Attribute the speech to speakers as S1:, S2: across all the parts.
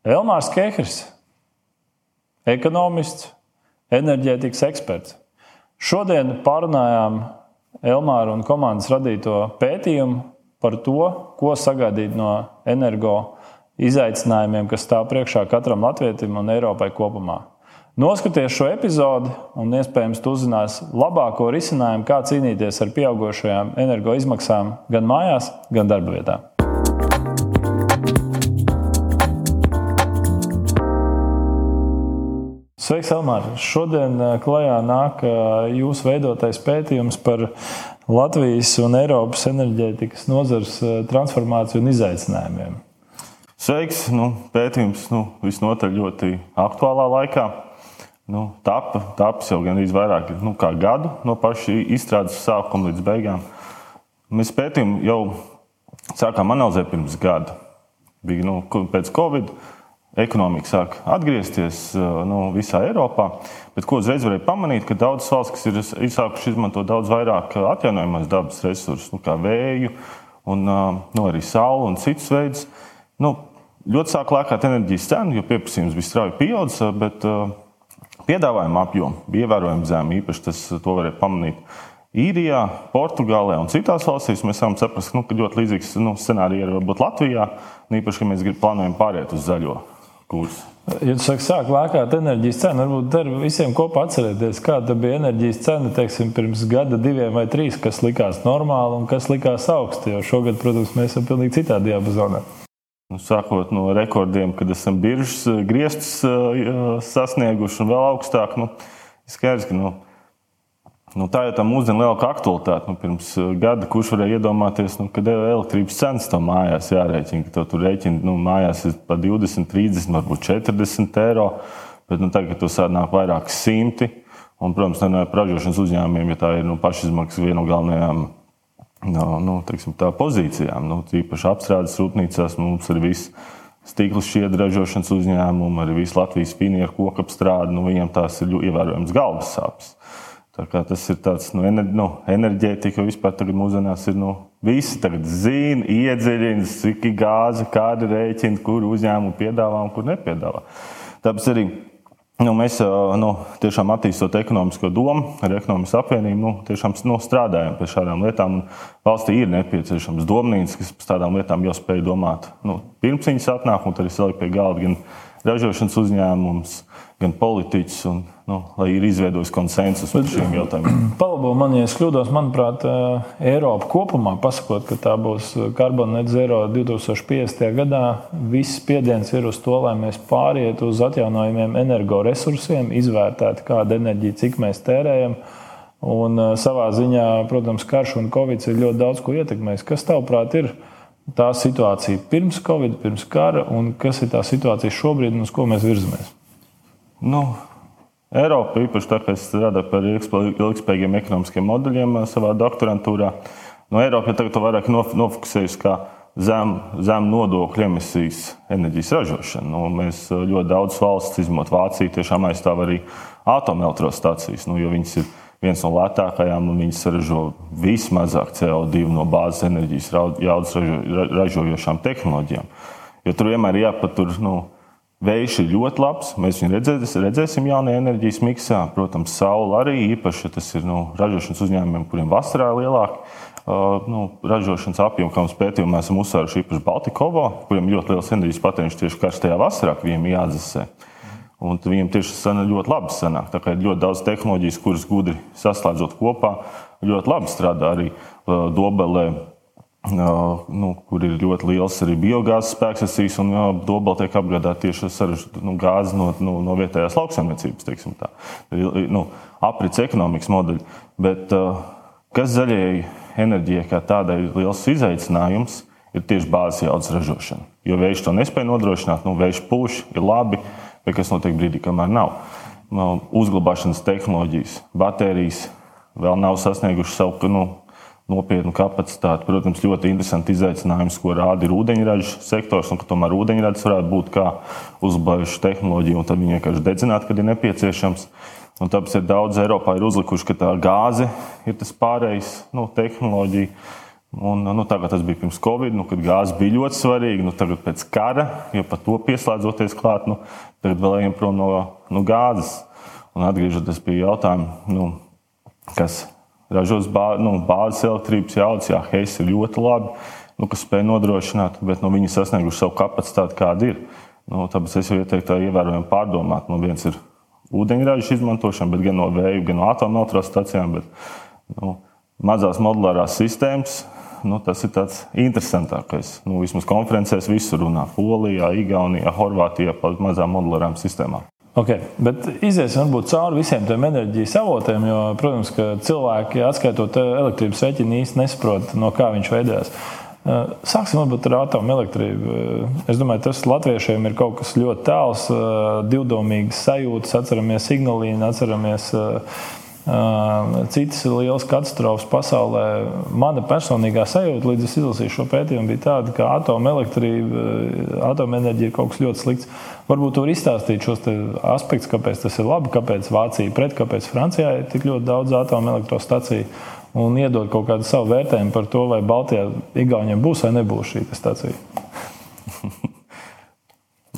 S1: Elmārs Kehrs, ekonomists, enerģētikas eksperts. Šodien pārunājām Elmāra un komandas radīto pētījumu par to, ko sagaidīt no energo izaicinājumiem, kas stāv priekšā katram latvietim un Eiropai kopumā. Noskaties šo epizodi, un iespējams, uzzinās labāko risinājumu, kā cīnīties ar pieaugušajām energoizmaksām gan mājās, gan darba vietā. Sveiks, Elmār! Šodien eh, klajā nāk eh, jūsu veidotais pētījums par Latvijas un Eiropas enerģētikas nozares eh, transformāciju un izaicinājumiem.
S2: Sveiks! Nu, pētījums nu, visnotaļ ļoti aktuālā laikā. Nu, tapa, taps jau gandrīz vairāk nu, gadu no paša izstrādes sākuma līdz beigām. Mēs pētījumu jau sākām analizēt pirms gada. Bija nu, pēc Covid ekonomika sāk atgriezties nu, visā Eiropā. Bet ko uzreiz varēja pamanīt, ka daudzas valstis, ir sākušas izmantot daudz vairāk atjaunojamās dabas resursus, nu, kā vēju, un, nu, arī sauli un citus veidus, nu, ļoti sāk lēkāt enerģijas cenu, jo pieprasījums bija strauji pieaudzis, bet piedāvājuma apjoma bija ievērojami zema. Īpaši tas varēja pamanīt. Īrijā, Portugālē un citās valstīs mēs varam saprast, nu, ka ļoti līdzīgs nu, scenārijs ir varbūt Latvijā. Īpaši, ka mēs plānojam pāriet uz zaļo kursu.
S1: Ja tu saki, sāk lēkāt enerģijas cenu, varbūt der visiem kopā atcerēties, kāda bija enerģijas cena teiksim, pirms gada, diviem vai trīs, kas likās normāli un kas likās augsti. Jo šogad, protams, mēs esam pilnīgi citā diapazonā.
S2: Nu, sākot no rekordiem, kad esam biržas griestus sasnieguši un vēl augstāk, nu, skaidrs, ka nu, Nu, tā jau tam uzdevuma lielāka aktualitāte. Nu, pirms uh, gada kurš varēja iedomāties, nu, kad elektrības cenas tam mājās jārēķina, ka tur rēķina nu, mājās ir pa 20, 30, varbūt 40 eiro. Bet nu, tagad tur sānāk vairāk simti. Un, protams, ne par ražošanas uzņēmumiem, ja tā ir nu, pašizmaksas viena no galvenajām no, nu, teiksim, pozīcijām. Nu, īpaši apstrādes rūpnīcās mums ir viss stikla šķiedra ražošanas uzņēmumi, arī viss Latvijas finieru koku apstrāde. Nu, viņiem tās ir ievērojams galvas sāpes. Tas ir tāds nu, ener, nu, enerģētika, vispār tagad mūsdienās ir. Nu, visi tagad zina, iedziļina, cik ir gāze, kāda ir rēķina, kur uzņēmumu piedāvā un kur nepiedāvā. Tāpēc arī nu, mēs nu, tiešām attīstot ekonomisko domu, ar ekonomikas apvienību, nu, tiešām nu, strādājam pie šādām lietām. Valstī ir nepieciešams domnīcas, kas par tādām lietām jau spēj domāt nu, pirms viņas atnāk, un tad ir salikt pie galda gan ražošanas uzņēmums gan politiķus, un, nu, lai ir izveidojis konsensus par šiem jautājumiem.
S1: Palabo man, ja es kļūdos, manuprāt, eh, Eiropa kopumā, pasakot, ka tā būs karbona net zero 2050. gadā, viss spiediens ir uz to, lai mēs pārietu uz atjaunojumiem energoresursiem, izvērtētu, kāda enerģija, cik mēs tērējam. Un eh, savā ziņā, protams, karš un covid ir ļoti daudz ko ietekmējis. Kas tavuprāt ir tā situācija pirms covid, pirms kara, un kas ir tā situācija šobrīd un uz ko mēs virzamies?
S2: Nu, Eiropa, īpaši tā, ka es strādāju par ilgspējīgiem ekonomiskiem modeļiem eh, savā doktorantūrā, no nu, Eiropas tagad vairāk nofokusējusi kā zem, zem nodokļu emisijas enerģijas ražošanu. Nu, mēs eh, ļoti daudz valsts, izņemot Vāciju, tiešām aizstāv arī atomelektrostacijas, nu, jo viņas ir viens no lētākajām un viņas ražo vismazāk CO2 no bāzes enerģijas jaudas ražo, ražojošām tehnoloģijām. Jo tur vienmēr ir jāpatur. Nu, Vējš ir ļoti labs. Mēs viņu redzēs, redzēsim jaunajā enerģijas miksā. Protams, saule arī īpaši. Tas ir nu, ražošanas uzņēmumiem, kuriem vasarā ir lielāka uh, nu, ražošanas apjoma, kā mums pētījumā esam uzsvēruši īpaši Baltikovo, kuriem ļoti liels enerģijas patēriņš tieši karstajā vasarā, ka viņiem jādzesē. Un viņiem tieši tas ļoti labi sanāk. Tā kā ir ļoti daudz tehnoloģijas, kuras gudri saslēdzot kopā, ļoti labi strādā arī uh, Dobelē nu, kur ir ļoti liels arī biogāzes spēkstacijas, un jā, Dobela tiek apgādāta tieši ar sarežģītu nu, gāzi no, no, no vietējās lauksaimniecības, nu, aprits ekonomikas modeļi. Bet kas zaļajai enerģijai kā tādai ir liels izaicinājums, ir tieši bāzes jaudas ražošana. Jo vējš to nespēja nodrošināt, nu, vējš pūš, ir labi, bet kas notiek brīdī, kamēr nav. Nu, uzglabāšanas tehnoloģijas, baterijas vēl nav sasniegušas savu nu, nopietnu kapacitāti. Protams, ļoti interesanti izaicinājums, ko rāda ūdeņraža sektors, un ka tomēr ūdeņrads varētu būt kā uzbāžu tehnoloģija, un tad viņi vienkārši dedzināt, kad ir nepieciešams. Un tāpēc ir daudz Eiropā ir uzlikuši, ka tā gāze ir tas pārējais nu, tehnoloģija. Un, nu, tagad tas bija pirms Covid, nu, kad gāze bija ļoti svarīga. Nu, tagad pēc kara, jo par to pieslēdzoties klāt, nu, tagad vēl ejam prom no, no gāzes. Un atgriežoties pie jautājuma, nu, kas ražos bā, nu, bāzes elektrības jaudas, jā, Heis ir ļoti labi, nu, kas spēj nodrošināt, bet nu, viņi sasnieguši savu kapacitāti, kāda ir. Nu, tāpēc es jau ieteiktu ievērojami pārdomāt. Nu, viens ir ūdeņraža izmantošana, bet gan no vēja, gan no atomelektrostacijām. Nu, mazās modulārās sistēmas nu, tas ir tāds interesantākais. Nu, vismaz konferencēs visur runā. Polijā, Igaunijā, Horvātijā par mazām modulārām sistēmām.
S1: Okay, bet iziesim varbūt cauri visiem tiem enerģijas avotiem, jo, protams, cilvēki, atskaitot elektrības rēķinu, īsti nesaprot, no kā viņš veidojās. Sāksim varbūt ar atomelektrību. Es domāju, tas latviešiem ir kaut kas ļoti tāls, divdomīgs sajūtas. Atceramies Signalīnu, atceramies citas lielas katastrofas pasaulē. Mana personīgā sajūta, līdz es izlasīju šo pētījumu, bija tāda, ka atomelektrība, atomenerģija ir kaut kas ļoti slikts. Varbūt tur izstāstīt šos aspektus, kāpēc tas ir labi, kāpēc Vācija pret, kāpēc Francijā ir tik ļoti daudz atomelektrostaciju. Un iedod kaut kādu savu vērtējumu par to, vai Baltijā Igauniem būs vai nebūs šī stacija.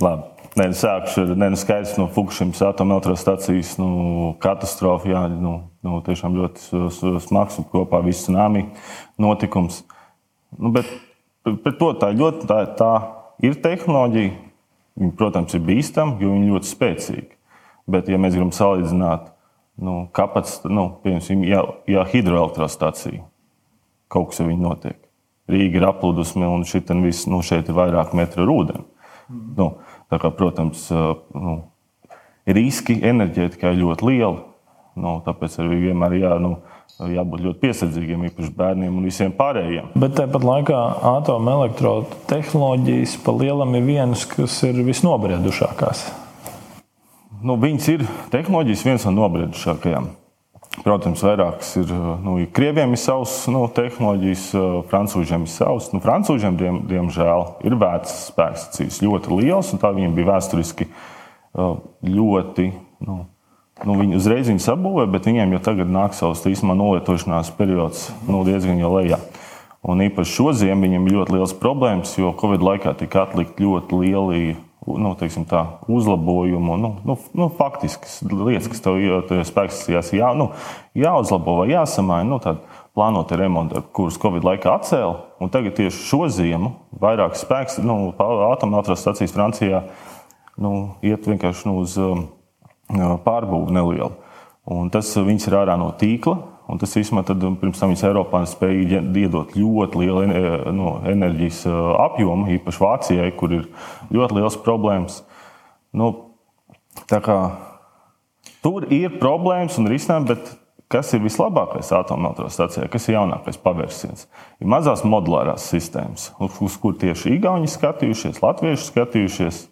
S2: labi. Nē, nu, sākšu ar nenu skaidrs no Fukushimas atomelektrostacijas nu, katastrofu. Jā, nu, nu, tiešām ļoti smags un kopā viss tsunami notikums. Nu, bet pret to tā ļoti tā, tā ir tehnoloģija. Viņa, protams, ir bīstama, jo viņa ļoti spēcīga. Bet, ja mēs gribam salīdzināt, nu, kāpēc, nu, piemēram, ja, ja hidroelektrostacija kaut kas ar viņu notiek, Rīga ir aplūdusi, un šitan viss, nu, šeit ir vairāk metru ūdeni. Mm. Nu, Tā kā, protams, nu, riski enerģētikai ļoti lieli. Nu, tāpēc arī vienmēr jā, nu, jābūt ļoti piesardzīgiem, īpaši bērniem un visiem pārējiem.
S1: Bet tāpat laikā atomelektrotehnoloģijas pa lielam ir vienas, kas ir visnobriedušākās.
S2: Nu, viņas ir tehnoloģijas viens no nobriedušākajām. Protams, vairākas ir. Nu, krieviem ir savas nu, tehnoloģijas, frančūžiem ir savas. Nu, frančūžiem, diem, diemžēl, ir vecas spēkstacijas ļoti liels, un tā viņiem bija vēsturiski ļoti. Nu, nu, viņi uzreiz viņu sabūvēja, bet viņiem jau tagad nāk savs īstenībā nolietošanās periods nu, diezgan jau lejā. Un īpaši šo ziemu viņiem ir ļoti liels problēmas, jo Covid laikā tika atlikt ļoti lieli nu, tā, uzlabojumu, nu, nu, nu, faktiskas lietas, kas tev spēkstacijās jā, nu, jāuzlabo vai jāsamaina. Nu, plānoti remonti, kurus Covid laikā atcēla. Tagad tieši šo ziemu vairāk spēks, nu, atomelektrostacijas Francijā nu, iet vienkārši nu, uz um, pārbūvi nelielu. Un tas viņas ir ārā no tīkla. Un tas īstenībā pirms tam viņas Eiropā spēja iedot ļoti lielu no, enerģijas apjomu, īpaši Vācijai, kur ir ļoti liels problēmas. Nu, kā, tur ir problēmas un risinājumi, bet kas ir vislabākais atomelektrostacijā, kas ir jaunākais pavērsiens? Ir mazās modulārās sistēmas, uz kur tieši Igauni skatījušies, Latvieši skatījušies,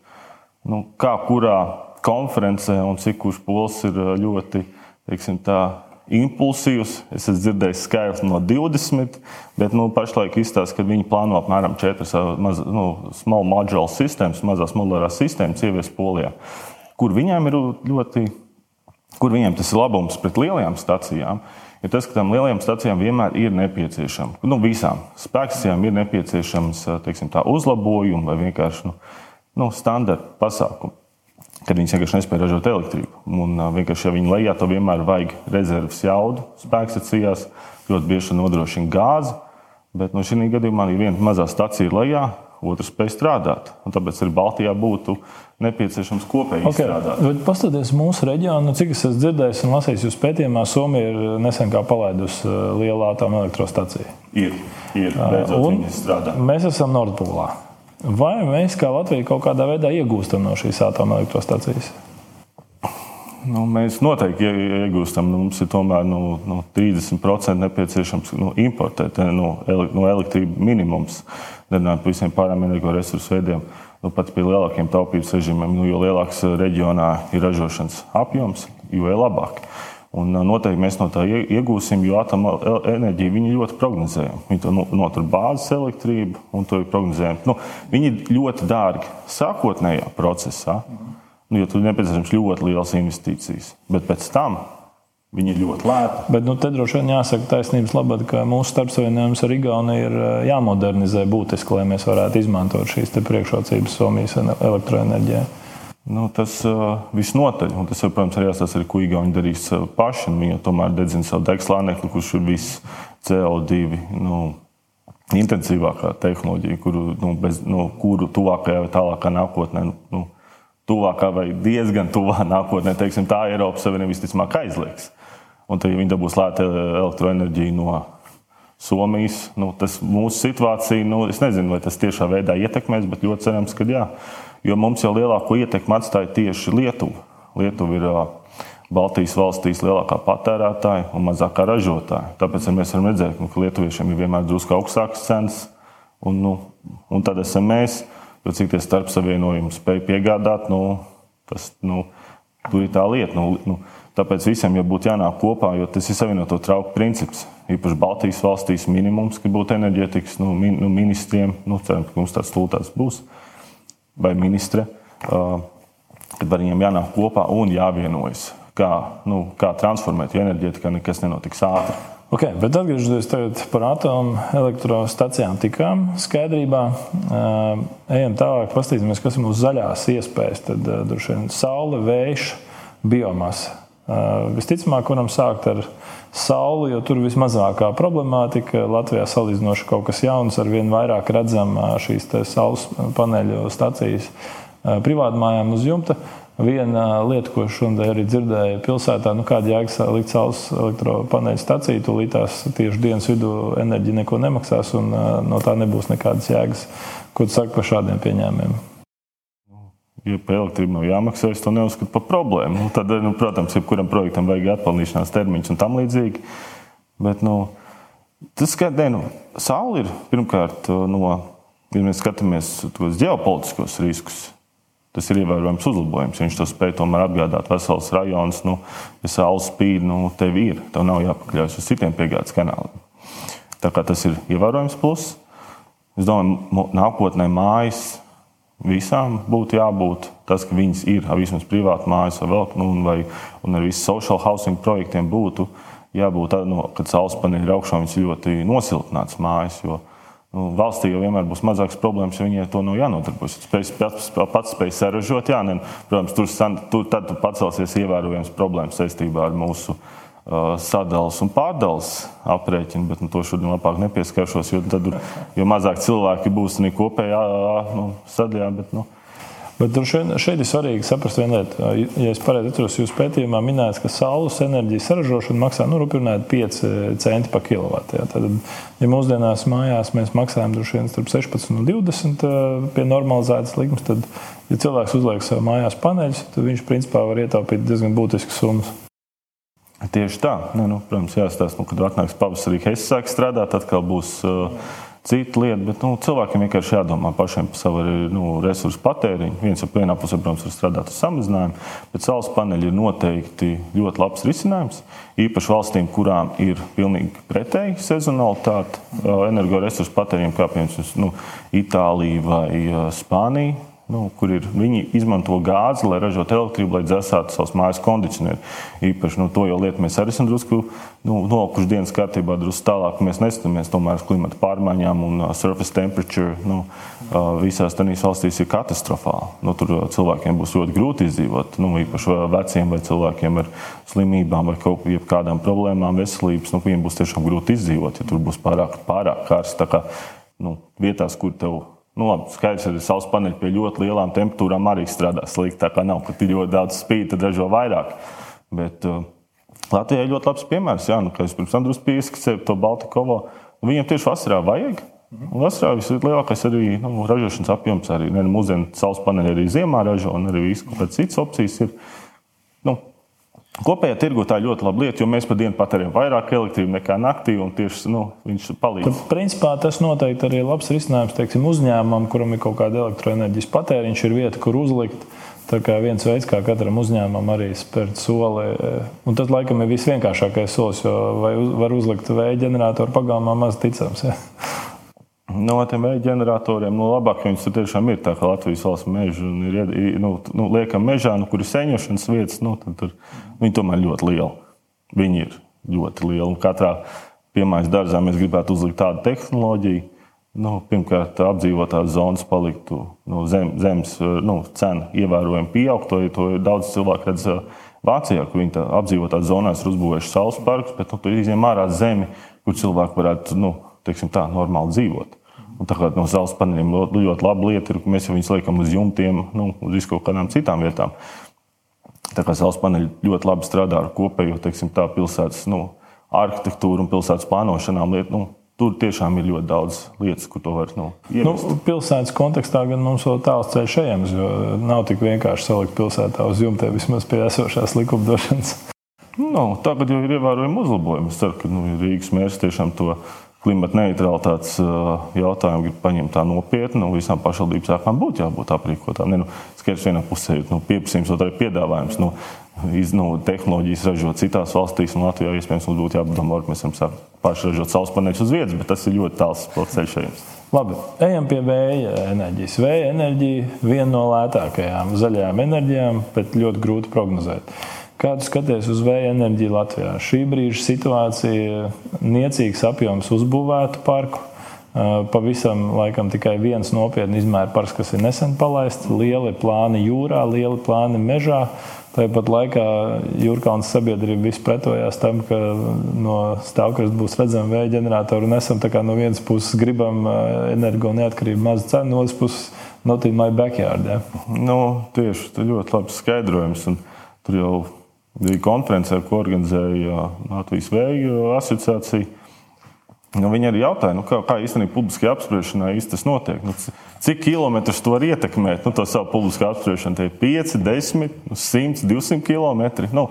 S2: nu, kā kurā konferencē un cik kurš pols ir ļoti teiksim, tā, impulsīvs. Es esmu dzirdējis skaitli no 20, bet nu, pašlaik izstāsta, ka viņi plāno apmēram 4 maz, nu, small modular sistēmas, mazās modulārās sistēmas ieviest Polijā, kur viņiem ir ļoti, kur viņiem tas ir labums pret lielajām stacijām. Ir tas, ka tām lielajām stacijām vienmēr ir nepieciešama, nu, visām spēkstacijām ir nepieciešams teiksim, uzlabojumi vai vienkārši nu, nu, standarta pasākumi kad viņas vienkārši nespēja ražot elektrību. Un, vienkārši, ja viņi lejā, tad vienmēr vajag rezerves jaudu spēkstacijās, ļoti bieži nodrošina gāzi. Bet no šī gadījumā ir viena mazā stacija lejā, otra spēj strādāt. Un tāpēc arī Baltijā būtu nepieciešams kopīgi okay. strādāt.
S1: Paskatieties mūsu reģionu, cik es esmu dzirdējis un lasījis jūsu pētījumā, Somija ir nesen palaidusi lielu atomelektrostaciju.
S2: Ir, ir. Beidzot,
S1: mēs esam Nordpolā. Vai mēs kā Latvija kaut kādā veidā iegūstam no šīs atomelektrostacijas?
S2: Nu, mēs noteikti iegūstam. Nu, mums ir tomēr nu, nu, 30% nepieciešams nu, importēt nu, no elektrības minimums. Nerunājot par visiem pārējiem energoresursu veidiem. Nu, pat pie lielākiem taupības režīmiem, nu, jo lielāks reģionā ir ražošanas apjoms, jo labāk. Un noteikti mēs no tā iegūsim, jo atomenerģija viņi ļoti prognozējama. Viņi to notur bāzes elektrību un to ir prognozējami. Nu, viņi ir ļoti dārgi sākotnējā procesā, nu, jo tur ir nepieciešams ļoti liels investīcijas. Bet pēc tam Viņi ir ļoti lēti.
S1: Bet nu, te droši vien jāsaka taisnības labad, ka mūsu starpsavienojums ar Igauniju ir jāmodernizē būtiski, lai mēs varētu izmantot šīs priekšrocības Somijas elektroenerģijai.
S2: Nu, tas uh, visnotaļ, un tas, protams, arī jāsaka, arī, ko Igauni darīs paši. Viņi tomēr dedzina savu degslānekli, kurš ir viss CO2 nu, intensīvākā tehnoloģija, kuru, nu, bez, nu, kuru tuvākajā vai tālākā nākotnē. Nu, tuvākā vai diezgan tuvā nākotnē, teiksim, tā Eiropas Savienība visticamāk aizliegs. Un tad, ja viņi dabūs lētu elektroenerģiju no Somijas, nu, tas mūsu situāciju, nu, es nezinu, vai tas tiešā veidā ietekmēs, bet ļoti cerams, ka jā. Jo mums jau lielāko ietekmi atstāja tieši Lietuva. Lietuva ir Baltijas valstīs lielākā patērētāja un mazākā ražotāja. Tāpēc mēs varam redzēt, nu, ka lietuviešiem ir vienmēr drusku augstākas cenas, un, nu, un tad esam mēs. Jo cik tie starpsavienojumi spēj piegādāt, nu, tas nu, tur ir tā lieta. Nu, nu, Tāpēc visiem jau būtu jānāk kopā, jo tas ir savienoto trauku princips. Īpaši Baltijas valstīs minimums, ka būtu enerģētikas nu, min, nu, ministriem, nu, ceram, ka mums tāds tūlītās būs, vai ministre, uh, kad ar viņiem jānāk kopā un jāvienojas, kā, nu, kā transformēt, jo enerģētikā nekas nenotiks ātri.
S1: Okay, bet atgriežoties par atomelektrostacijām, tikām skaidrībā. Uh, ejam tālāk, paskatīsimies, kas ir mūsu zaļās iespējas. Tad uh, droši vien saule, vējš, biomasa. Visticamāk, varam sākt ar sauli, jo tur vismazākā problemātika. Latvijā salīdzinoši kaut kas jauns, ar vien vairāk redzam šīs saules paneļu stacijas privātmājām uz jumta. Viena lieta, ko šodien arī dzirdēju pilsētā, nu kāda jēga likt saules elektropaneļu staciju, tūlīt tās tieši dienas vidū enerģija neko nemaksās un no tā nebūs nekādas jēgas. Ko tu saki par šādiem pieņēmumiem?
S2: Ja par elektrību nav jāmaksā, es to neuzskatu par problēmu. Nu, tad, nu, protams, jebkuram projektam vajag atpelnīšanās termiņus un tam līdzīgi. Bet, nu, tas, ka nu, saule ir pirmkārt, no, ja mēs skatāmies uz ģeopolitiskos riskus, tas ir ievērojams uzlabojums. Viņš to spēj tomēr apgādāt vesels rajonus. Nu, ja saule spīd, nu, tev ir, tev nav jāpakļaujas uz citiem piegādes kanāliem. Tā kā tas ir ievērojams pluss. Es domāju, nākotnē mājas Visām būtu jābūt tas, ka viņas ir vismaz privāti mājas vai vēl, nu, vai, un ar visu social housing projektiem būtu jābūt, no, kad saules paneļi ir augšā, viņas ļoti nosiltināts mājas. Jo, nu, valstī jau vienmēr būs mazākas problēmas, ja viņai to nav jānodarbojas. Spēj, pats, pats spēj saražot, jā, ne, protams, tur, tur tad pacelsies ievērojams problēmas saistībā ar mūsu Uh, sadalījums un pārdalījums aprēķinu, bet nu, to šodien labāk nepieskaršos, jo, tad, jo mazāk cilvēki būs ne kopējā nu, sadaļā. Bet, nu.
S1: Bet šeit, šeit ir svarīgi saprast vienu lietu. Ja es pareizi atceros, jūsu pētījumā minēts, ka saules enerģijas saražošana maksā nu, 5 centi par kilovatu. Ja. Tad, ja mūsdienās mājās mēs maksājam droši vien starp 16 un 20 pie normalizētas likmes, tad, ja cilvēks uzliek sev mājās paneļus, tad viņš principā var ietaupīt diezgan būtiskas summas.
S2: Tieši tā. Ne, nu, protams, jāstāsta, nu, kad atnāks pavasarī, es sāku strādāt, atkal būs uh, cita lieta. Bet nu, cilvēkiem vienkārši jādomā pašiem par savu nu, resursu patēriņu. Viens jau vienā pusē, protams, var strādāt ar samazinājumu, bet saules paneļi ir noteikti ļoti labs risinājums. Īpaši valstīm, kurām ir pilnīgi pretēji sezonalitāte uh, energoresursu patēriņam, kā piemēram nu, Itālija vai uh, Spānija nu, kur ir, viņi izmanto gāzi, lai ražotu elektrību, lai dzēsātu savus mājas kondicionierus. Īpaši nu, to jau lietu mēs arī esam drusku nu, nolikuši dienas kārtībā, drusku tālāk. Mēs neskatāmies tomēr uz klimata pārmaiņām un uh, surface temperature. Nu, uh, visās tādās valstīs ir katastrofāli. Nu, tur uh, cilvēkiem būs ļoti grūti izdzīvot. Nu, īpaši veciem vai cilvēkiem ar slimībām vai kaut kādām problēmām veselības. Nu, viņiem būs tiešām grūti izdzīvot, ja tur būs pārāk, pārāk karsts. Nu, vietās, kur tev Nu, labi, skaidrs, ka saules paneļi pie ļoti lielām temperatūrām arī strādā slikti. Tā kā nav, ka ir ļoti daudz spīd, tad ražo vairāk. Bet uh, Latvijai ļoti labs piemērs. Jā, nu, kā es pirms tam drusku pieskicēju to Baltikovo. Nu, viņiem tieši vasarā vajag. Un vasarā vislielākais arī nu, ražošanas apjoms. Arī nu, mūsdienu saules paneļi arī ziemā ražo, un arī viss, kādas citas opcijas ir. Nu, Kopējā tirgu tā ir ļoti laba lieta, jo mēs pa dienu patērējam vairāk elektrības nekā naktī, un tieši nu, viņš palīdz.
S1: Tad, principā, tas noteikti arī ir labs risinājums teiksim, uzņēmumam, kuram ir kaut kāda elektroenerģijas patēriņš, ir vieta, kur uzlikt. Tā kā viens veids, kā katram uzņēmumam arī spērt soli. Un tas, laikam, ir visvienkāršākais solis, jo var uzlikt vēja ģeneratoru pagalmā maz ticams. Ja?
S2: No tiem vēja ģeneratoriem nu, labāk viņus tiešām ir tā, ka Latvijas valsts meža ir nu, nu, liekam mežā, nu, kur ir seņošanas vietas, nu, tad tur viņi tomēr ļoti lieli. Viņi ir ļoti lieli. Un katrā piemājas dārzā mēs gribētu uzlikt tādu tehnoloģiju, nu, pirmkārt, apdzīvotās zonas paliktu nu, zem, zemes nu, cena ievērojami pieaugtu. To, to daudz cilvēku redz Vācijā, kur viņi apdzīvotās zonās ir uzbūvējuši saules parkus, bet nu, tur izņem ārā zemi, kur cilvēki varētu nu, teiksim, tā, normāli dzīvot. Un tā kā no saules paneļiem ļoti laba lieta ir, ka mēs viņus liekam uz jumtiem, nu, uz kaut kādām citām vietām. Tā kā saules paneļi ļoti labi strādā ar kopējo teiksim, tā, pilsētas nu, arhitektūru un pilsētas plānošanām. Liet, nu, Tur tiešām ir ļoti daudz lietas, ko to var nu,
S1: ievest. Nu, pilsētas kontekstā gan mums vēl tāls ceļš ejams, jo nav tik vienkārši salikt pilsētā uz jumtiem vismaz pie esošās likumdošanas.
S2: Nu, tagad jau ir ievērojami uzlabojumi. Es ceru, ka nu, Rīgas mērs tiešām to klimata neutralitātes jautājumu grib paņemt tā nopietni. Nu, visām pašvaldības sākām būtu jābūt aprīkotām. Nu, Skaidrs, vienā pusē ir nu, pieprasījums, otrai piedāvājums. Nu, iz, nu, tehnoloģijas ražot citās valstīs, un Latvijā iespējams mums būtu jāpadomā, ka mēs varam paši ražot saules paneļus uz vietas, bet tas ir ļoti tāls ceļš ejams.
S1: Labi, ejam pie vēja enerģijas. Vēja enerģija ir viena no lētākajām zaļajām enerģijām, bet ļoti grūti prognozēt. Kā tu skaties uz vēja enerģiju Latvijā? Šī brīža situācija - niecīgs apjoms uzbūvētu parku. Pavisam laikam tikai viens nopietni izmēra parks, kas ir nesen palaists. Lieli plāni jūrā, lieli plāni mežā. Tāpat laikā Jurkāns sabiedrība vispār pretojās tam, ka no stāvkrasta būs redzama vēja ģeneratora. Un esam no vienas puses gribam energo neatkarību mazu cenu, no otras puses not in my backyard. Ja?
S2: Nu, tieši tas ļoti labs skaidrojums. Un tur jau bija konferencē, ko organizēja Latvijas Vēju asociācija. Nu, viņi arī jautāja, nu, kā, kā īstenībā publiskajā apspriešanā tas notiek. Nu, cik kilometrus to var ietekmēt? Nu, to savu publisko apspriešanu tie ir 5, 10, 100, 200 km. Nu,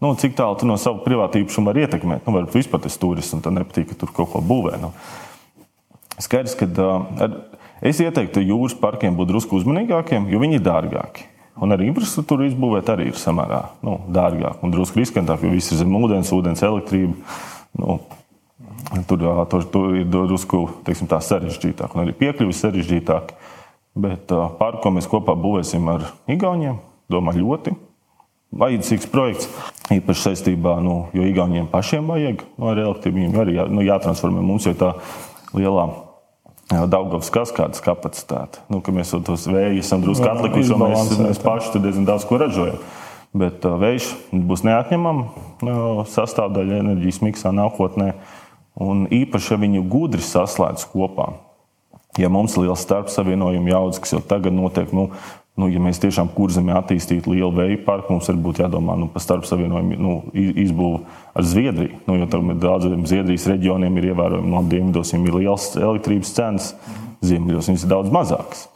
S2: nu, cik tālu tu no sava privāta īpašuma var ietekmēt? Nu, varbūt vispār tas turisms, tad nepatīk, ka tur kaut ko būvē. Nu. Skaidrs, ka uh, es ieteiktu jūras parkiem būt drusku uzmanīgākiem, jo viņi ir dārgāki. Un arī infrastruktūra izbūvēt arī ir samērā nu, dārgāk un drusku riskantāk, jo viss ir zem ūdens, ūdens elektrība. Nu, tur, tur, tur ir drusku sarežģītāk, un arī piekļuvi sarežģītāk. Bet par ko mēs kopā būvēsim ar Igauniem, domāju, ļoti vajadzīgs projekts. Īpaši saistībā, nu, jo Igauniem pašiem vajag no nu, elektrību, viņiem arī jā, nu, jātransformē mums, jo tā lielā Daugavas kaskādas kapacitāte. Nu, mēs jau tos vējus esam drusku atlikuši, un mēs, mēs paši diezgan daudz ko ražojam. Bet uh, vējš būs neatņemama sastāvdaļa enerģijas miksā nākotnē. Un īpaši, ja viņu gudri saslēdz kopā. Ja mums ir liels starpsavienojuma jaudas, kas jau tagad notiek, nu, nu, ja mēs tiešām kurzemē attīstītu lielu vēja parku, mums arī būtu jādomā nu, par starpsavienojumu nu, izbūvi ar Zviedriju. Nu, jo daudziem Zviedrijas reģioniem ir ievērojami no dienvidos, viņiem ir liels elektrības cenas, ziemeļos viņas ir daudz mazākas.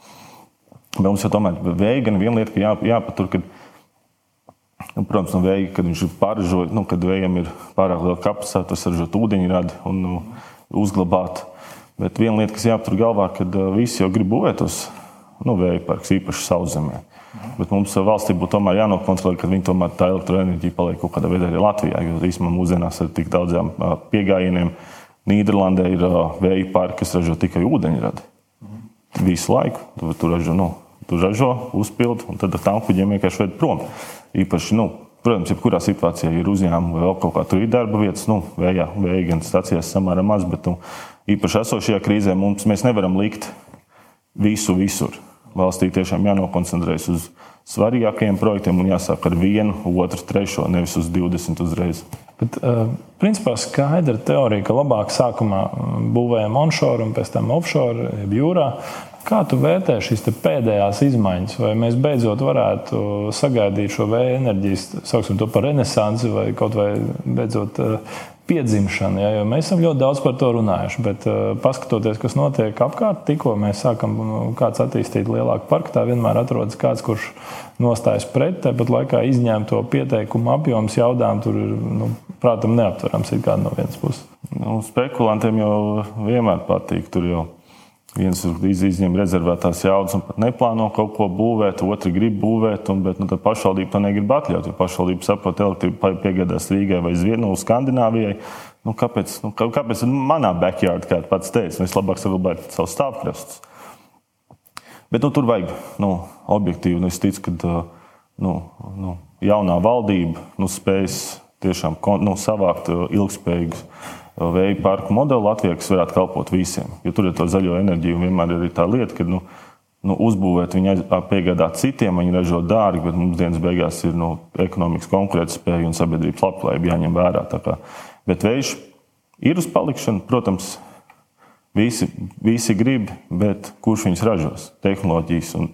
S2: Bet mums jau tomēr vēja gan viena lieta, ka jā, jāpatur, ka, nu, protams, no vēja, kad viņš ir pārražojis, nu, kad vējam ir pārāk liela kapacitāte, tas ražot ūdeņradi un nu, uzglabāt. Bet viena lieta, kas jāpatur galvā, kad visi jau grib būvēt tos nu, vēja parks, īpaši sauszemē. Bet mums valstī būtu tomēr jānokontrolē, ka viņi tomēr tā elektroenerģija paliek kaut kādā veidā arī Latvijā. Jo īstenībā mūsdienās ar tik daudziem piegājieniem Nīderlandē ir vēja parki, kas ražo tikai ūdeņradi. Visu laiku tur, tur ražo, nu, tur ražo uzpildu, un tad ar tām kuģiem vienkārši ved prom. Īpaši, nu, protams, jebkurā situācijā ir uzņēmumi vai vēl kaut kā tur ir darba vietas, nu, vējā, vēja gan stācijās samērā maz, bet nu, īpaši esošajā krīzē mums, mēs nevaram likt visu visur valstī tiešām jānokoncentrējas uz svarīgākajiem projektiem un jāsāk ar vienu, otru, trešo, nevis uz 20 uzreiz.
S1: Bet, uh, principā skaidra teorija, ka labāk sākumā būvējam onshore un pēc tam offshore, jūrā. Kā tu vērtē šīs pēdējās izmaiņas? Vai mēs beidzot varētu sagaidīt šo vēja enerģijas, sauksim to par renesansi, vai kaut vai beidzot uh, piedzimšana. Ja, mēs esam ļoti daudz par to runājuši, bet uh, paskatoties, kas notiek apkārt, tikko mēs sākam nu, kāds attīstīt lielāku parku, tā vienmēr atrodas kāds, kurš nostājas pret, tāpat laikā izņemto pieteikumu apjoms jaudām tur ir, nu, prātam, neaptverams no vienas puses.
S2: Nu, spekulantiem jau vienmēr patīk. Tur jau Viens izņem rezervētās jaudas un pat neplāno kaut ko būvēt, otrs grib būvēt, un, bet nu, pašvaldība to negrib atļaut. Pašvaldība saprot, elektrība piegādās Rīgai vai Zviedrijai, Skandināvijai. Nu, kāpēc, nu, kāpēc manā backyard, kā pats teica, nu, es labāk saglabāju savu stāvkrastus? Bet nu, tur vajag nu, objektīvi. Nu, es ticu, ka nu, nu, jaunā valdība nu, spēs tiešām nu, savākt ilgspējīgus vēja parku modeli Latvijā, kas varētu kalpot visiem. Jo tur ir to zaļo enerģiju, vienmēr ir tā lieta, ka nu, nu, uzbūvēt, viņi piegādāt citiem, viņi ražo dārgi, bet mums dienas beigās ir nu, ekonomikas konkurētspēja un sabiedrības labklājība jāņem vērā. Bet vējš ir uz palikšanu, protams, visi, visi grib, bet kurš viņus ražos? Tehnoloģijas un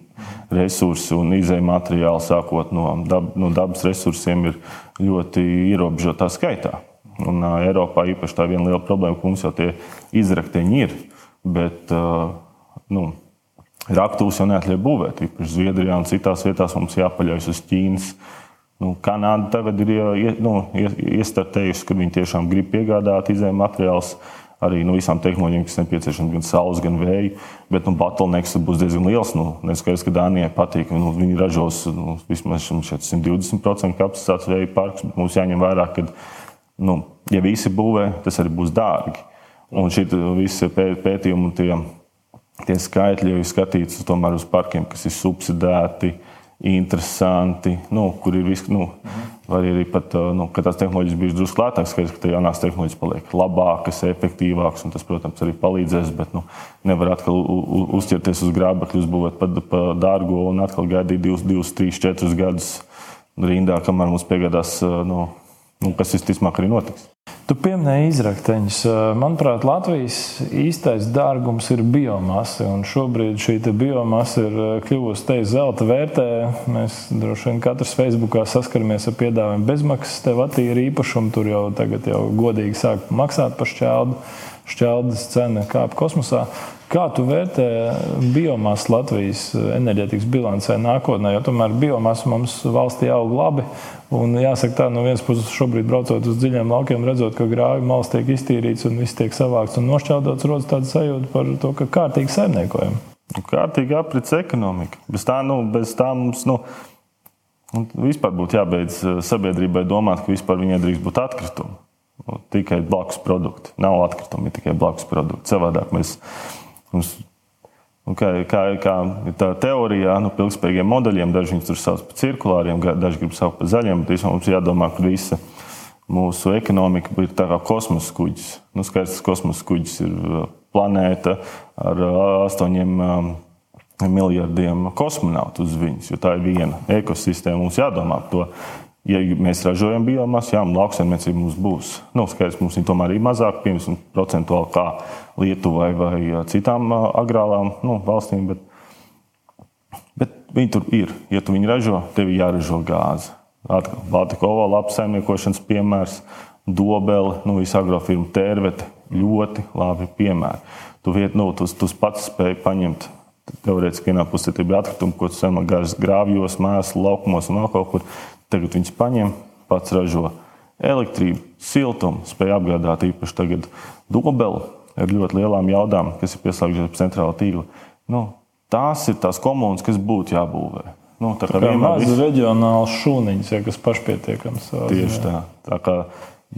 S2: resursi un izējai materiāli, sākot no, dab, no dabas resursiem, ir ļoti ierobežotā skaitā. Un, Eiropā īpaši tā viena liela problēma, ka mums jau tie izrakteņi ir. Bet, nu, Raktūs jau neatļauj būvēt. Īpaši Zviedrijā un citās vietās mums jāpaļaujas uz Ķīnas. Nu, Kanāda tagad ir nu, iestartējusi, ka viņi tiešām grib piegādāt izējuma materiālus arī nu, visām tehnoloģijām, kas nepieciešamas gan saules, gan vēja. Bet nu, bottlenecks būs diezgan liels. Nu, Neskaidrs, ka Dānijai patīk, nu, viņi ražos nu, vismaz 120% kapacitātes vēja parks. Mums jāņem vērā, ka, nu, ja visi būvē, tas arī būs dārgi. Un šī visa pētījuma tie tie skaitļi jau ir skatīts tomēr uz parkiem, kas ir subsidēti, interesanti, nu, kur ir viss. Nu, Vai arī pat, nu, ka tās tehnoloģijas bija drusku lētākas, ka tā jaunās tehnoloģijas paliek labākas, efektīvākas, un tas, protams, arī palīdzēs. Bet nu, nevar atkal uzķerties uz grābekļu, uzbūvēt pa, pa dārgo un atkal gaidīt 2, 3, 4 gadus rindā, kamēr mums piegādās, nu, nu, kas visticamāk arī notiks.
S1: Tu pieminēji izrakteņus. Manuprāt, Latvijas īstais dārgums ir biomasa. Šobrīd šī biomasa ir kļuvusi te zelta vērtē. Mēs droši vien katrs Facebookā saskaramies ar piedāvājumu bezmaksas tev attīri īpašumu. Tur jau tagad jau godīgi sāk maksāt par šķeldu. Šķeldas cena kāp kosmosā. Kā tu vērtē biomasu Latvijas enerģētikas bilancē nākotnē? Jo tomēr biomasa mums valstī aug labi. Un jāsaka, tā no vienas puses, šobrīd braucot uz dziļiem laukiem, redzot, ka grāvi malas tiek iztīrīts un viss tiek savākts un nošķeldots, rodas tāda sajūta par to, ka kārtīgi saimniekojam.
S2: Kārtīgi aprits ekonomika. Bez tā, nu, bez tā mums. Nu, Vispār būtu jābeidz eh, sabiedrībai domāt, ka vispār viņai drīkst būt atkritumi. Nu, tikai blakus produkti. Nav atkritumi, tikai blakus produkti. Savādāk mēs Mums, nu, kā, kā, kā tā teorijā, nu, pilnspējīgiem modeļiem, daži viņus tur sauc par cirkulāriem, daži grib saukt par zaļiem, bet mums jādomā, ka visa mūsu ekonomika ir tā kā kosmosa kuģis. Nu, skaidrs, ka kosmosa kuģis ir uh, planēta ar uh, astoņiem um, miljardiem kosmonautu uz viņas, jo tā ir viena ekosistēma. Mums jādomā par to ja mēs ražojam biomasu, jā, lauksaimniecība mums būs. Nu, skaidrs, mums viņa tomēr ir mazāk, piemēram, procentuāli kā Lietuvai vai citām agrālām nu, valstīm. Bet, bet viņi tur ir. Ja tu viņu ražo, tev ir jāražo gāze. Atkal Baltika ovala apsaimniekošanas piemērs, dobele, nu, visa agrofirma tērvete. Ļoti labi piemēri. Tu, viet, nu, tu, tu pats spēj paņemt teorētiski vienā pusē bija atkritumi, ko tu saimā gāzes grāvjos, mēslu laukumos un vēl kaut kur. Tagad viņš paņem, pats ražo elektrību, siltumu, spēj apgādāt īpaši tagad dobeli ar ļoti lielām jaudām, kas ir pieslēgtas pie centrāla tīkla. Nu, tās ir tās komunas, kas būtu jābūvē. Nu,
S1: tā kā, kā vienmēr ir reģionāls šūniņš, ja, kas pašpietiekams.
S2: Tieši tā. tā kā,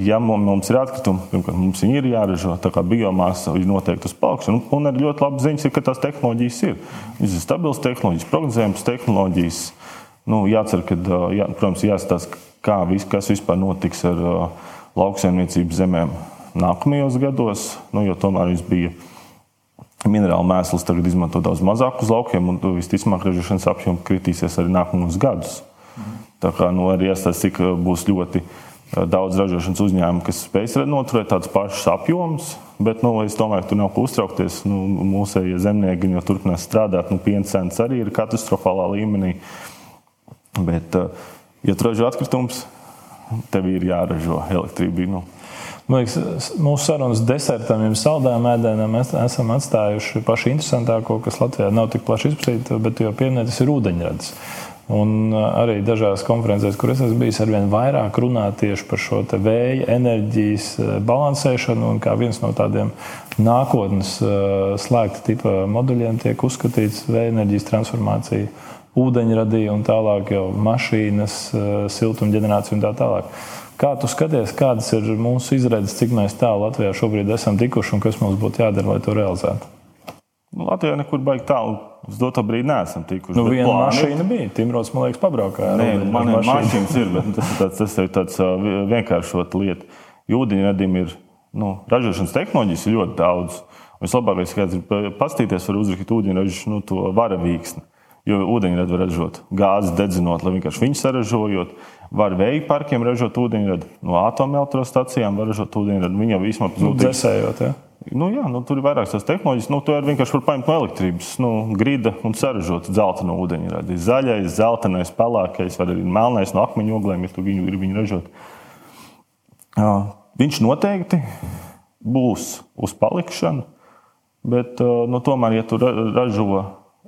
S2: ja mums ir atkritumi, pirmkārt, mums viņi ir jāražo, tā kā biomasa ir noteikti uz paukšanu. Un, un arī ļoti labi ziņas ir, ka tās tehnoloģijas ir. Viņas ir stabilas tehnoloģijas, prognozējamas tehnoloģijas. Nu, jācer, ka, jā, protams, jāstāsta, kā, vis, kas vispār notiks ar lauksaimniecības zemēm nākamajos gados, nu, jo tomēr viņš bija minerālu mēsls, tagad izmanto daudz mazāk uz laukiem, un visticamāk, ražošanas apjoms kritīsies arī nākamos gadus. Tā kā nu, arī jāstāsta, cik būs ļoti daudz ražošanas uzņēmumu, kas spēs noturēt tādus pašus apjomus. Bet nu, es domāju, ka tur nav ko uztraukties. Nu, mūsējie zemnieki jau turpinās strādāt. Nu, Piena cenas arī ir katastrofālā līmenī. Uh, Bet, eh, ja tu ražo atkritumus, tev ir jāražo elektrība. Nu.
S1: Man liekas, mūsu sarunas desertam, jau saldējām ēdienam, mēs esam atstājuši pašu interesantāko, kas Latvijā nav tik plaši izplatīta, bet jau pieminētas ir ūdeņrads. Un eh, arī dažās konferencēs, kur es esmu bijis, arvien vairāk runā tieši par šo vēja enerģijas eh, balansēšanu. Un kā viens no tādiem nākotnes slēgta tipa moduļiem tiek uzskatīts vēja enerģijas transformācija ūdeņradī un tālāk jau mašīnas, eh, siltumģenerācija un tā tālāk. Kā tu skaties, kādas ir mūsu izredzes, cik tālu Latvijā šobrīd esam tikuši un kas mums būtu jādara, lai to realizētu?
S2: Nu, Latvijā nekur baigi tālu uz doto brīdi neesam tikuši.
S1: Nu, viena
S2: plāni-
S1: mašīna bija. Timrods, man liekas, pabraukāja.
S2: Nē,
S1: ar
S2: man ir mašīnas, ir, bet tas, tas, tas ir tāds ā, vi- vienkāršota lieta. Jūdeņradim ir nu, ražošanas tehnoloģijas ir ļoti daudz. Vislabākais, kāds ir pa- pastīties, var uzrakstīt ūdeņražu nu, to varavīksni. Jo ūdeņradi var ražot gāzi, dedzinot, lai vienkārši viņu saražojot. Var vēja parkiem ražot ūdeņradi, no atomelektrostacijām var ražot ūdeņradi. Viņa jau vismaz
S1: Nu,
S2: zudīs.
S1: Dzēsējot, ja?
S2: Nu, jā, nu, tur ir vairākas tās tehnoloģijas. Nu, var vienkārši var paņemt no elektrības, nu, grida un saražot zelta no ūdeņradi. Zaļais, zeltainais, pelēkais, vai arī melnais no akmeņu oglēm, ja tu viņu gribi ražot. Viņš noteikti būs uz palikšanu, bet uh, nu, tomēr, ja tu ra- ražo,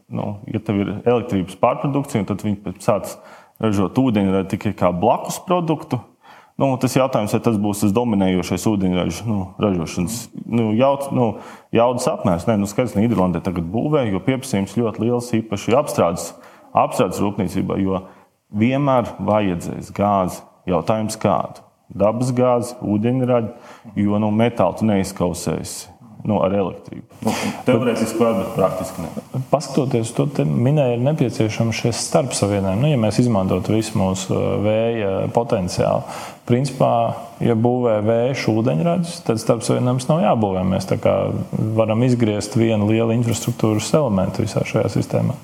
S2: nu, ja tev ir elektrības pārprodukcija, tad viņi sāc ražot ūdeņradi tikai kā blakus produktu. Nu, tas jautājums, vai tas būs tas dominējošais ūdeņraža nu, ražošanas nu, jaut, nu, jaudas apmērs. Nē, nu, skaidrs, ka Nīderlandē tagad būvē, jo pieprasījums ļoti liels, īpaši apstrādes, apstrādes rūpniecībā, jo vienmēr vajadzēs gāzi. Jautājums kādu? Dabas gāzi, ūdeņraģi, jo nu, metālu neizkausēsi nu, ar elektrību. Nu, teorētiski var, bet praktiski ne.
S1: Paskatoties, to minēja, ir nepieciešams šis starpsavienojums. Nu, ja mēs izmantotu visu mūsu uh, vēja potenciālu, principā, ja būvē vēja ūdeņradus, tad starpsavienojums nav jābūvē. Mēs tā kā varam izgriezt vienu lielu infrastruktūras elementu visā šajā sistēmā.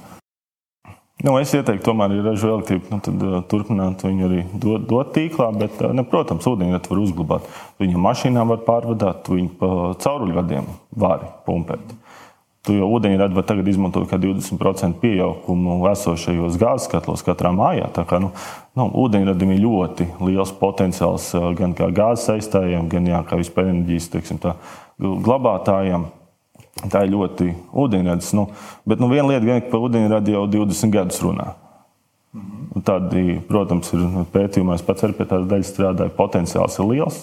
S2: Nu, es ieteiktu, tomēr, ja ražo elektrību, nu, tad uh, turpināt viņu arī dot, dot tīklā. Bet, uh, ne, protams, ūdeņradi var uzglabāt. Viņu mašīnām var pārvadāt, viņu pa cauruļvadiem var pumpēt. Tu jau ūdeņradi var tagad izmantot kā 20% pieaugumu esošajos gāzes katlos katrā mājā. Tā kā, nu, nu, ūdeņradim ir ļoti liels potenciāls uh, gan kā gāzes aizstājējiem, gan jā, kā vispār enerģijas teiksim, tā, glabātājiem. Tā ir ļoti ūdeņradis. Nu, bet nu, viena lieta, ka par ūdeņradi jau 20 gadus runā. Un Tādi, protams, ir nu, pētījumā, es pats arī pie tādas daļas strādāju. Potenciāls ir liels,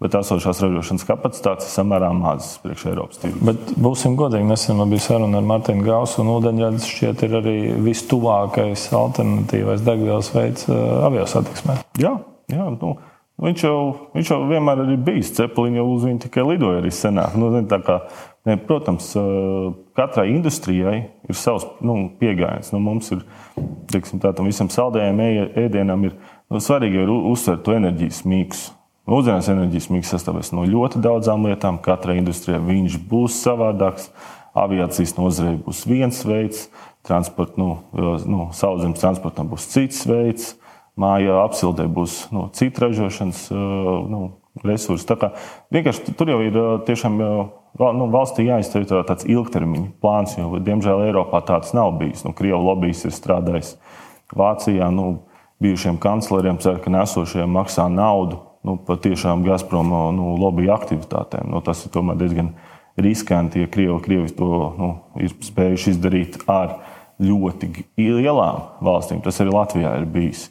S2: bet esošās ražošanas kapacitātes ir samērā mazas priekš Eiropas tirgus.
S1: Bet būsim godīgi, nesen man bija saruna ar Martinu Gausu, un ūdeņradis šķiet ir arī vistuvākais alternatīvais degvielas veids uh, aviosatiksmē.
S2: Jā, jā nu, viņš, jau, viņš jau vienmēr ir bijis. Cepeliņš uz viņu tikai lidoja arī senāk. Nu, zini, tā kā, ne, protams, katrai industrijai ir savs nu, pieejams. Nu, mums ir teiksim, tā, visam saldējiem ēdienam ir nu, svarīgi ir uzsvērt to enerģijas miksu. Mūsdienās enerģijas miks sastāvēs no ļoti daudzām lietām. Katrai industrijai viņš būs savādāks. Aviācijas nozarei būs viens veids, transport, nu, nu, sauszemes transportam būs cits veids, mājā apsildē būs nu, cita ražošanas nu, resursi. Tā kā vienkārši tur jau ir uh, tiešām uh, val- nu, valstī tā- tāds ilgtermiņa plāns, jo, diemžēl, Eiropā tāds nav bijis. Nu, Krievijas lobbyis ir strādājis Vācijā. Nu, bijušiem kancleriem cer, ka nesošajiem maksā naudu nu, par tiešām Gazprom nu, lobby aktivitātēm. Nu, tas ir tomēr diezgan riskanti, ja Krievi, Krievi to nu, ir spējuši izdarīt ar ļoti lielām valstīm. Tas arī Latvijā ir bijis.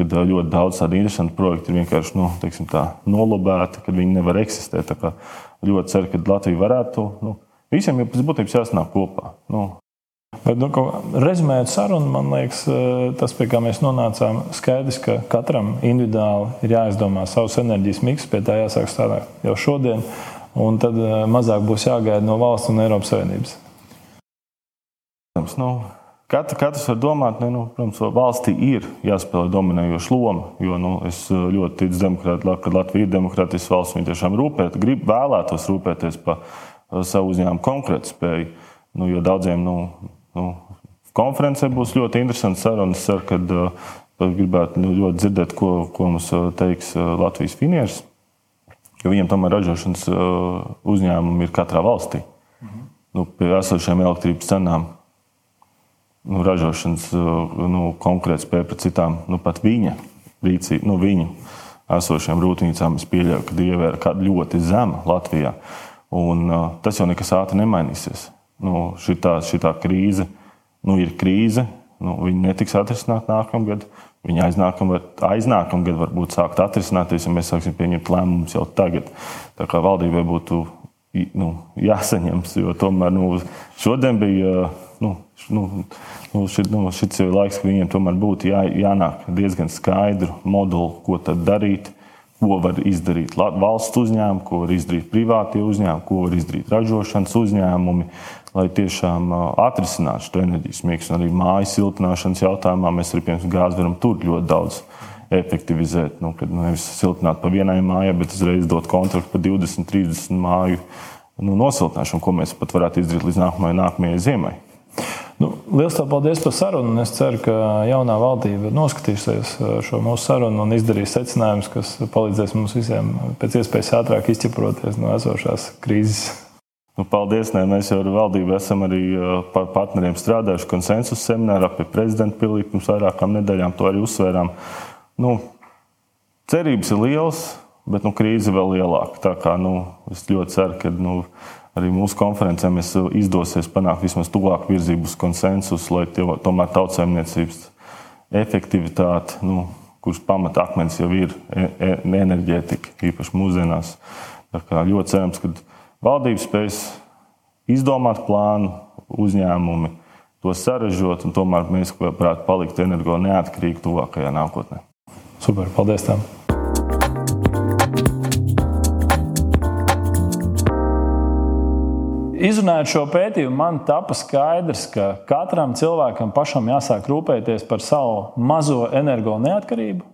S2: Kad ā, ļoti daudz tādu interesantu projektu ir vienkārši nu, teiksim, tā, nolabēti, kad viņi nevar eksistēt. Ļoti ceru, ka Latvija varētu. Nu, visiem jau pēc būtības jāsanāk kopā. Nu,
S1: Bet, nu, rezumējot sarunu, man liekas, eh, tas, pie kā mēs nonācām, skaidrs, ka katram individuāli ir jāizdomā savs enerģijas miks, pie tā jāsāk strādāt jau šodien, un tad eh, mazāk būs jāgaida no valsts un Eiropas Savienības.
S2: Nu, katra, katrs var domāt, ne, nu, protams, valstī ir jāspēlē dominējoša loma. Jo nu, es uh, ļoti ticu demokrātijai, ka Latvija ir demokrātiska valsts. Viņi tiešām rūpēt, grib vēlētos rūpēties par uh, savu uzņēmumu konkurētspēju. Nu, jo daudziem nu, nu, konferencē būs ļoti interesants sarunas. Es ceru, ka uh, gribētu nu, ļoti dzirdēt, ko, ko mums teiks Latvijas finieris. Jo viņiem tomēr ražošanas uzņēmumi ir katrā valstī. Nu, pie esošiem elektrības cenām nu, ražošanas nu, konkurētspēja pret citām, nu, pat viņa rīcība, nu, viņu esošiem rūpnīcām, es pieļauju, ka dieva ir kāda ļoti zema Latvijā. Un, uh, tas jau nekas ātri nemainīsies. Nu, šitā, šitā krīze nu, ir krīze. Nu, viņa netiks atrisināta nākamgad. Viņa aiznākamgad, aiznākamgad varbūt sākt atrisināties, ja mēs sāksim pieņemt lēmumus jau tagad. Tā kā valdībai būtu nu, jāsaņems, jo tomēr nu, šodien bija. Nu, nu, nu, šit, nu, šis ir laiks, ka viņiem tomēr būtu jā, jānāk diezgan skaidru modeli, ko tad darīt, ko var izdarīt valsts uzņēmumi, ko var izdarīt privātie uzņēmumi, ko var izdarīt ražošanas uzņēmumi, lai tiešām atrisinātu šo enerģijas miksu. Arī mājas siltināšanas jautājumā mēs arī pirms gāzes varam tur ļoti daudz efektivizēt. Nu, kad nevis siltināt pa vienai mājai, bet uzreiz dot kontraktu par 20, 30 māju nu, nosiltināšanu, ko mēs pat varētu izdarīt līdz nākamajai, nākamajai ziemai.
S1: Nu, Lielas paldies par sarunu. Es ceru, ka jaunā valdība noskatīsies šo mūsu sarunu un izdarīs secinājumus, kas palīdzēs mums visiem pēc iespējas ātrāk izķeproties no esošās krīzes.
S2: Nu, paldies! Nē, mēs jau ar valdību esam arī par partneriem strādājuši konsensus seminārā pie prezidenta pilī pirms vairākām nedēļām. To arī uzsvērām. Nu, cerības ir lielas, bet nu, krīze vēl lielāka. Tā kā nu, es ļoti ceru, ka nu, arī mūsu konferencē mēs izdosies panākt vismaz tuvāk virzību uz konsensusu, lai tie, tomēr tautsēmniecības efektivitāte, nu, kuras pamata akmens jau ir e, e, enerģētika, īpaši mūsdienās. Ļoti cerams, ka valdība spēs izdomāt plānu, uzņēmumi to sarežģīt, un tomēr mēs varētu palikt energo neatkarīgi tuvākajā nākotnē.
S1: Super, paldies! Tam. Izrunājot šo pētījumu, man tapa skaidrs, ka katram cilvēkam pašam jāsāk rūpēties par savu mazo energo neatkarību.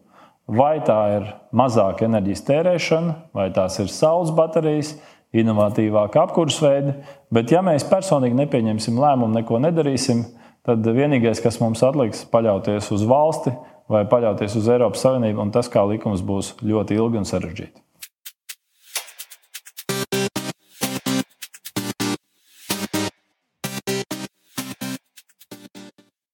S1: Vai tā ir mazāka enerģijas tērēšana, vai tās ir saules baterijas, inovatīvāka apkurss veidi. Bet, ja mēs personīgi nepieņemsim lēmumu, neko nedarīsim, tad vienīgais, kas mums atliks, ir paļauties uz valsti vai paļauties uz Eiropas Savienību, un tas kā likums būs ļoti ilgi un sarežģīti.